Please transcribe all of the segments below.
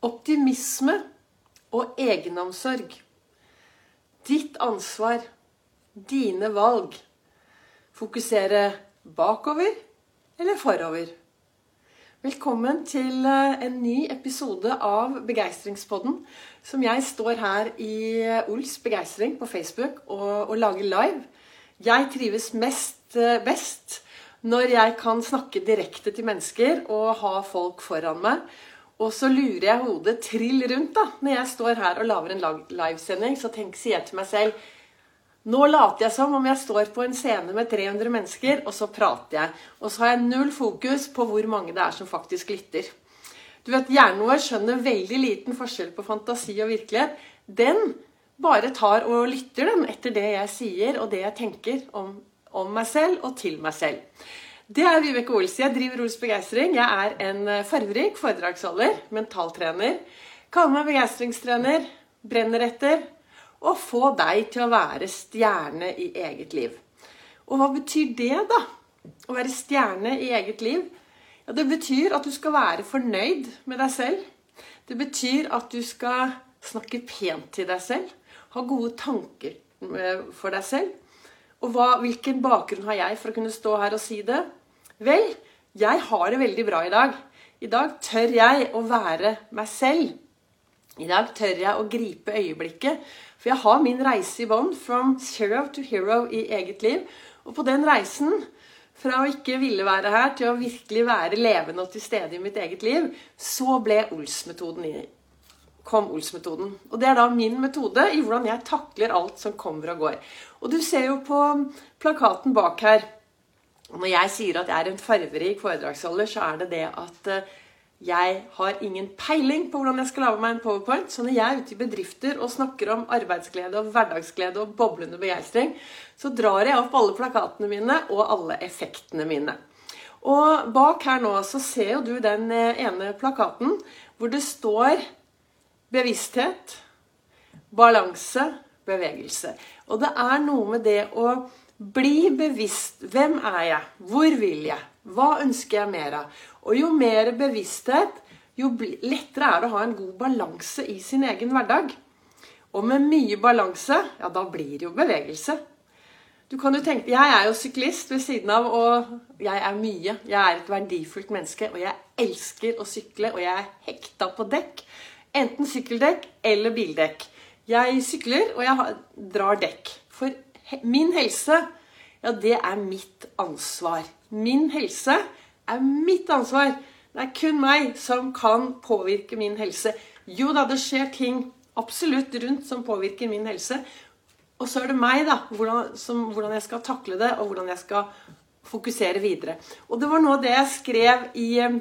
Optimisme og egenomsorg. Ditt ansvar. Dine valg. Fokusere bakover eller forover. Velkommen til eh, en ny episode av Begeistringspodden. Som jeg står her i Ols Begeistring på Facebook og, og lager live. Jeg trives mest, eh, best når jeg kan snakke direkte til mennesker og ha folk foran meg. Og så lurer jeg hodet trill rundt da, når jeg står her og lager en livesending. Så tenk, sier jeg til meg selv Nå later jeg som om jeg står på en scene med 300 mennesker, og så prater jeg. Og så har jeg null fokus på hvor mange det er som faktisk lytter. Du vet, Hjernen vår skjønner veldig liten forskjell på fantasi og virkelighet. Den bare tar og lytter den etter det jeg sier og det jeg tenker om, om meg selv og til meg selv. Det er Vibeke Ols. Jeg driver Ols Begeistring. Jeg er en eh, farverik foredragsholder, mentaltrener. Kaller meg begeistringstrener. Brenner etter å få deg til å være stjerne i eget liv. Og hva betyr det, da? Å være stjerne i eget liv? Ja, det betyr at du skal være fornøyd med deg selv. Det betyr at du skal snakke pent til deg selv. Ha gode tanker eh, for deg selv. Og hva, hvilken bakgrunn har jeg for å kunne stå her og si det? Vel, jeg har det veldig bra i dag. I dag tør jeg å være meg selv. I dag tør jeg å gripe øyeblikket. For jeg har min reise i bånn. From zero to hero i eget liv. Og på den reisen, fra å ikke ville være her til å virkelig være levende og til stede i mitt eget liv, så ble Ols-metoden i kom Ols-metoden. Og det er da min metode i hvordan jeg takler alt som kommer og går. Og du ser jo på plakaten bak her når jeg sier at jeg er en farverik foredragsholder, så er det det at eh, jeg har ingen peiling på hvordan jeg skal lage meg en powerpoint. Så når jeg er ute i bedrifter og snakker om arbeidsglede og hverdagsglede og boblende begeistring, så drar jeg opp alle plakatene mine og alle effektene mine. Og bak her nå så ser jo du den eh, ene plakaten hvor det står bevissthet, balanse, bevegelse. Og det er noe med det å bli bevisst. Hvem er jeg? Hvor vil jeg? Hva ønsker jeg mer av? Og jo mer bevissthet, jo lettere er det å ha en god balanse i sin egen hverdag. Og med mye balanse, ja, da blir det jo bevegelse. Du kan jo tenke, Jeg er jo syklist ved siden av, og jeg er mye. Jeg er et verdifullt menneske, og jeg elsker å sykle, og jeg er hekta på dekk. Enten sykkeldekk eller bildekk. Jeg sykler, og jeg drar dekk. For Min helse, ja, det er mitt ansvar. Min helse er mitt ansvar. Det er kun meg som kan påvirke min helse. Jo da, det skjer ting absolutt rundt som påvirker min helse. Og så er det meg, da, hvordan, som, hvordan jeg skal takle det, og hvordan jeg skal fokusere videre. Og det var noe av det jeg skrev i eh,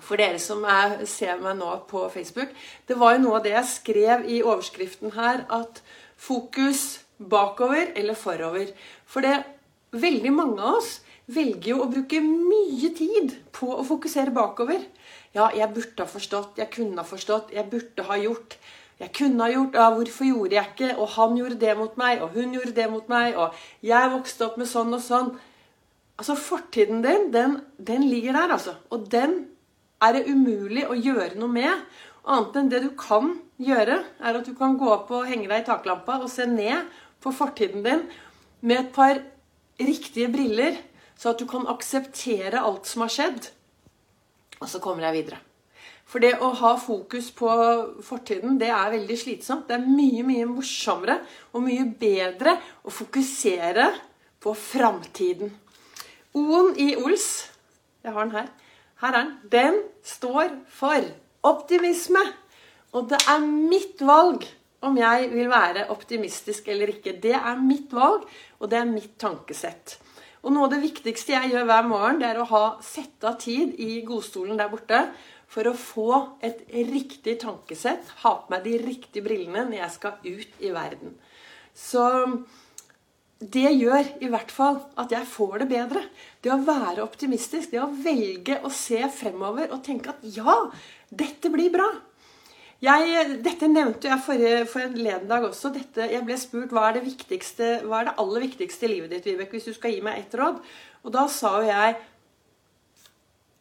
For dere som er, ser meg nå på Facebook. Det var jo noe av det jeg skrev i overskriften her, at fokus bakover eller forover. For det veldig mange av oss velger jo å bruke mye tid på å fokusere bakover. Ja, jeg burde ha forstått, jeg kunne ha forstått, jeg burde ha gjort. Jeg kunne ha gjort, ja, hvorfor gjorde jeg ikke? Og han gjorde det mot meg, og hun gjorde det mot meg, og jeg vokste opp med sånn og sånn. Altså, Fortiden din, den, den ligger der, altså. Og den er det umulig å gjøre noe med. Annet enn det du kan gjøre, er at du kan gå opp og henge deg i taklampa og se ned på fortiden din med et par riktige briller, så at du kan akseptere alt som har skjedd. Og så kommer jeg videre. For det å ha fokus på fortiden, det er veldig slitsomt. Det er mye, mye morsommere og mye bedre å fokusere på framtiden. O-en i Ols Jeg har den her. Her er den. Den står for optimisme. Og det er mitt valg om jeg vil være optimistisk eller ikke. Det er mitt valg, og det er mitt tankesett. Og Noe av det viktigste jeg gjør hver morgen, det er å ha sette av tid i godstolen der borte for å få et riktig tankesett, ha på meg de riktige brillene når jeg skal ut i verden. Så det gjør i hvert fall at jeg får det bedre. Det å være optimistisk, det å velge å se fremover og tenke at ja, dette blir bra. Jeg, dette nevnte jeg forrige, for en dag også. Dette, jeg ble spurt hva er, det viktigste, hva er det aller viktigste i livet ditt, Vibeke, hvis du skal gi meg ett råd. Og da sa jo jeg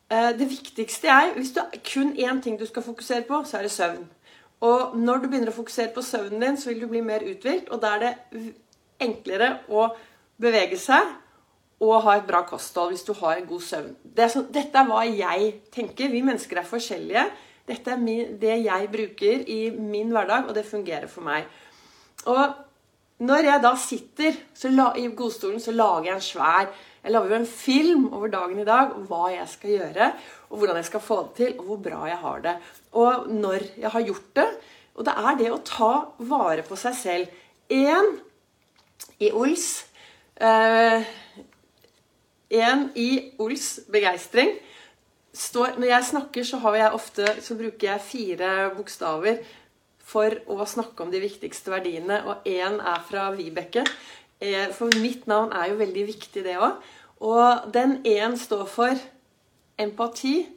Eh, det viktigste er Hvis er kun én ting du skal fokusere på, så er det søvn. Og når du begynner å fokusere på søvnen din, så vil du bli mer uthvilt. Og da er det enklere å bevege seg og ha et bra kosthold hvis du har en god søvn. Det er så, dette er hva jeg tenker. Vi mennesker er forskjellige. Dette er det jeg bruker i min hverdag, og det fungerer for meg. Og når jeg da sitter la, i godstolen, så lager jeg en svær Jeg lager en film over dagen i dag, hva jeg skal gjøre, og hvordan jeg skal få det til, og hvor bra jeg har det. Og når jeg har gjort det. Og det er det å ta vare på seg selv. Én i Ols eh, En i Ols begeistring står Når jeg snakker, så, jeg ofte, så bruker jeg fire bokstaver for å snakke om de viktigste verdiene. Og én er fra Vibeke. Eh, for mitt navn er jo veldig viktig, det òg. Og den én står for empati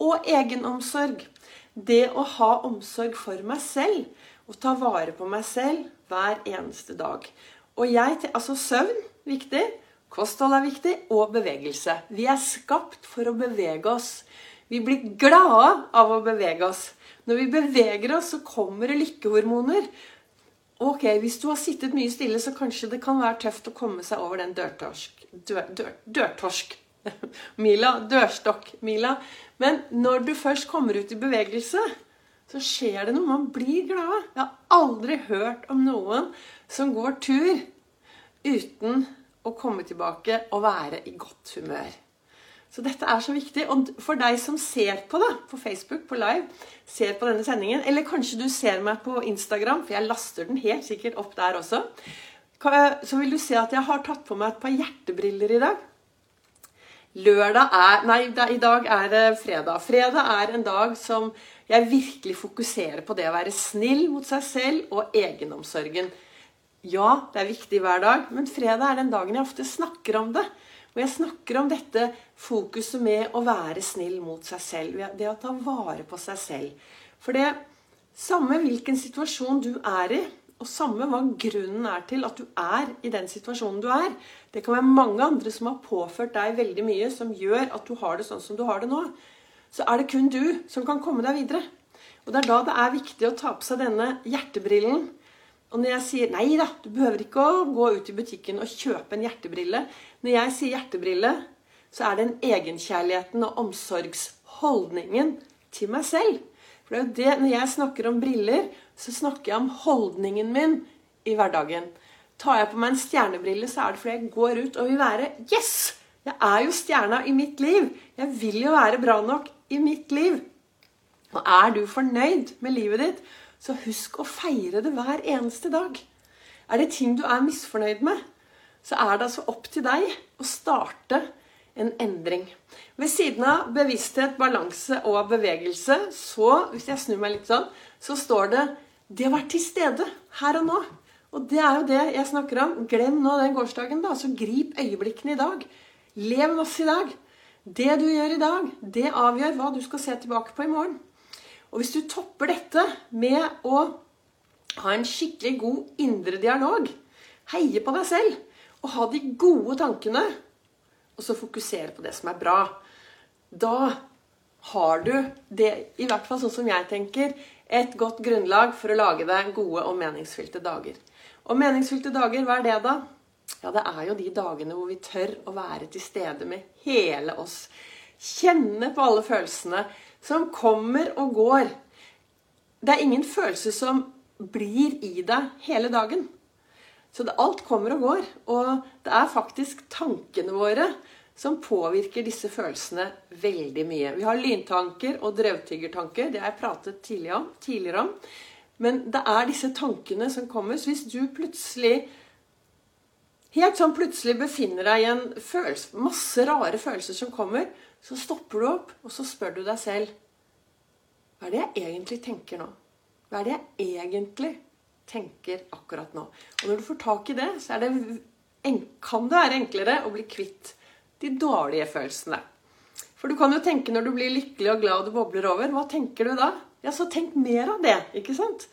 og egenomsorg. Det å ha omsorg for meg selv og ta vare på meg selv hver eneste dag. Og jeg, altså søvn viktig, kosthold er viktig, og bevegelse. Vi er skapt for å bevege oss. Vi blir glade av å bevege oss. Når vi beveger oss, så kommer det lykkehormoner. Ok, Hvis du har sittet mye stille, så kanskje det kan være tøft å komme seg over den dørtorsk... Dør, dør, dørtorsk... Mila. Dørstokk-mila. Men når du først kommer ut i bevegelse, så skjer det noe. Man blir glad. Jeg har aldri hørt om noen som går tur uten å komme tilbake og være i godt humør. Så dette er så viktig. Og for deg som ser på det på Facebook, på live, ser på denne sendingen, eller kanskje du ser meg på Instagram, for jeg laster den helt sikkert opp der også, så vil du se at jeg har tatt på meg et par hjertebriller i dag. Lørdag er Nei, i dag er det fredag. Fredag er en dag som jeg virkelig fokuserer på det å være snill mot seg selv og egenomsorgen. Ja, det er viktig hver dag, men fredag er den dagen jeg ofte snakker om det. Og jeg snakker om dette fokuset med å være snill mot seg selv. Det å ta vare på seg selv. For det samme hvilken situasjon du er i, og samme hva grunnen er til at du er i den situasjonen du er Det kan være mange andre som har påført deg veldig mye som gjør at du har det sånn som du har det nå. Så er det kun du som kan komme deg videre. Og det er da det er viktig å ta på seg denne hjertebrillen og når jeg sier nei da, du behøver ikke å gå ut i butikken og kjøpe en hjertebrille. Når jeg sier hjertebrille, så er det en egenkjærligheten og omsorgsholdningen til meg selv. For det er jo det, Når jeg snakker om briller, så snakker jeg om holdningen min i hverdagen. Tar jeg på meg en stjernebrille, så er det fordi jeg går ut og vil være Yes! Jeg er jo stjerna i mitt liv. Jeg vil jo være bra nok i mitt liv. Og er du fornøyd med livet ditt, så husk å feire det hver eneste dag. Er det ting du er misfornøyd med, så er det altså opp til deg å starte en endring. Ved siden av bevissthet, balanse og bevegelse, så, hvis jeg snur meg litt sånn, så står det det å være til stede her og nå. Og det er jo det jeg snakker om. Glem nå den gårsdagen, da. Så grip øyeblikkene i dag. Lev masse i dag. Det du gjør i dag, det avgjør hva du skal se tilbake på i morgen. Og hvis du topper dette med å ha en skikkelig god indre dialog, heie på deg selv og ha de gode tankene, og så fokusere på det som er bra, da har du det, i hvert fall sånn som jeg tenker, et godt grunnlag for å lage deg gode og meningsfylte dager. Og meningsfylte dager, hva er det, da? Ja, det er jo de dagene hvor vi tør å være til stede med hele oss. Kjenne på alle følelsene som kommer og går. Det er ingen følelse som blir i deg hele dagen. Så det, alt kommer og går. Og det er faktisk tankene våre som påvirker disse følelsene veldig mye. Vi har lyntanker og drøvtyggertanker. Det har jeg pratet tidligere om. Men det er disse tankene som kommer. Så hvis du plutselig Helt sånn plutselig befinner deg i en følelse, masse rare følelser som kommer, så stopper du opp, og så spør du deg selv Hva er det jeg egentlig tenker nå? Hva er det jeg egentlig tenker akkurat nå? Og når du får tak i det, så det, kan det være enklere å bli kvitt de dårlige følelsene. For du kan jo tenke når du blir lykkelig og glad og det bobler over. Hva tenker du da? Ja, så tenk mer av det, ikke sant?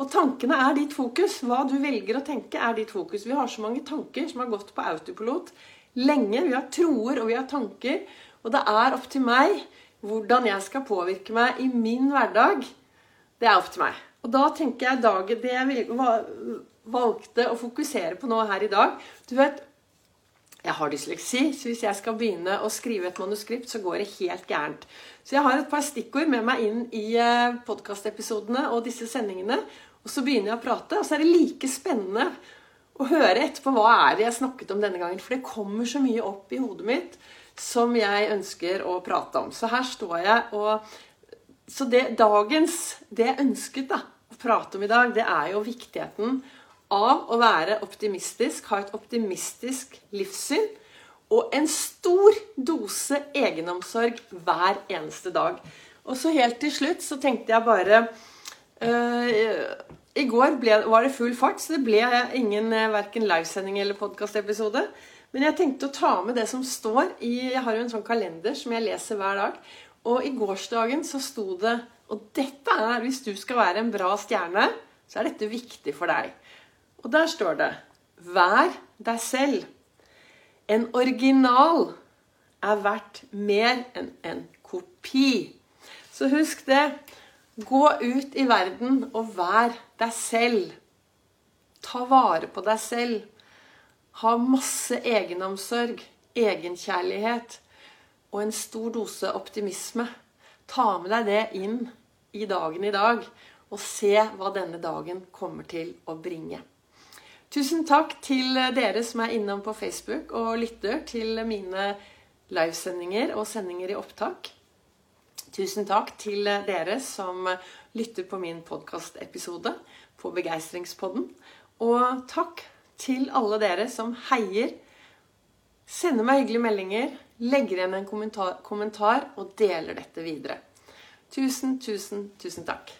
Og tankene er ditt fokus. Hva du velger å tenke, er ditt fokus. Vi har så mange tanker som har gått på autopilot lenge. Vi har troer og vi har tanker. Og det er opp til meg hvordan jeg skal påvirke meg i min hverdag. Det er opp til meg. Og da tenker jeg dagen, det jeg valgte å fokusere på nå her i dag Du vet, jeg har dysleksi, så hvis jeg skal begynne å skrive et manuskript, så går det helt gærent. Så jeg har et par stikkord med meg inn i eh, podkastepisodene og disse sendingene. Og så begynner jeg å prate, og så er det like spennende å høre etterpå hva er det jeg snakket om denne gangen. For det kommer så mye opp i hodet mitt som jeg ønsker å prate om. Så her står jeg og Så det dagens Det jeg ønsket da, å prate om i dag, det er jo viktigheten av å være optimistisk, ha et optimistisk livssyn og en stor dose egenomsorg hver eneste dag. Og så helt til slutt så tenkte jeg bare øh, I går ble, var det full fart, så det ble ingen uh, verken livesending eller podkastepisode. Men jeg tenkte å ta med det som står i Jeg har jo en sånn kalender som jeg leser hver dag. Og i gårsdagen så sto det Og dette er Hvis du skal være en bra stjerne, så er dette viktig for deg. Og der står det Vær deg selv. En original er verdt mer enn en kopi. Så husk det. Gå ut i verden og vær deg selv. Ta vare på deg selv. Ha masse egenomsorg, egenkjærlighet og en stor dose optimisme. Ta med deg det inn i dagen i dag, og se hva denne dagen kommer til å bringe. Tusen takk til dere som er innom på Facebook og lytter til mine livesendinger og sendinger i opptak. Tusen takk til dere som lytter på min podkastepisode på Begeistringspodden. Og takk til alle dere som heier, sender meg hyggelige meldinger, legger igjen en kommentar, kommentar og deler dette videre. Tusen, tusen, tusen takk.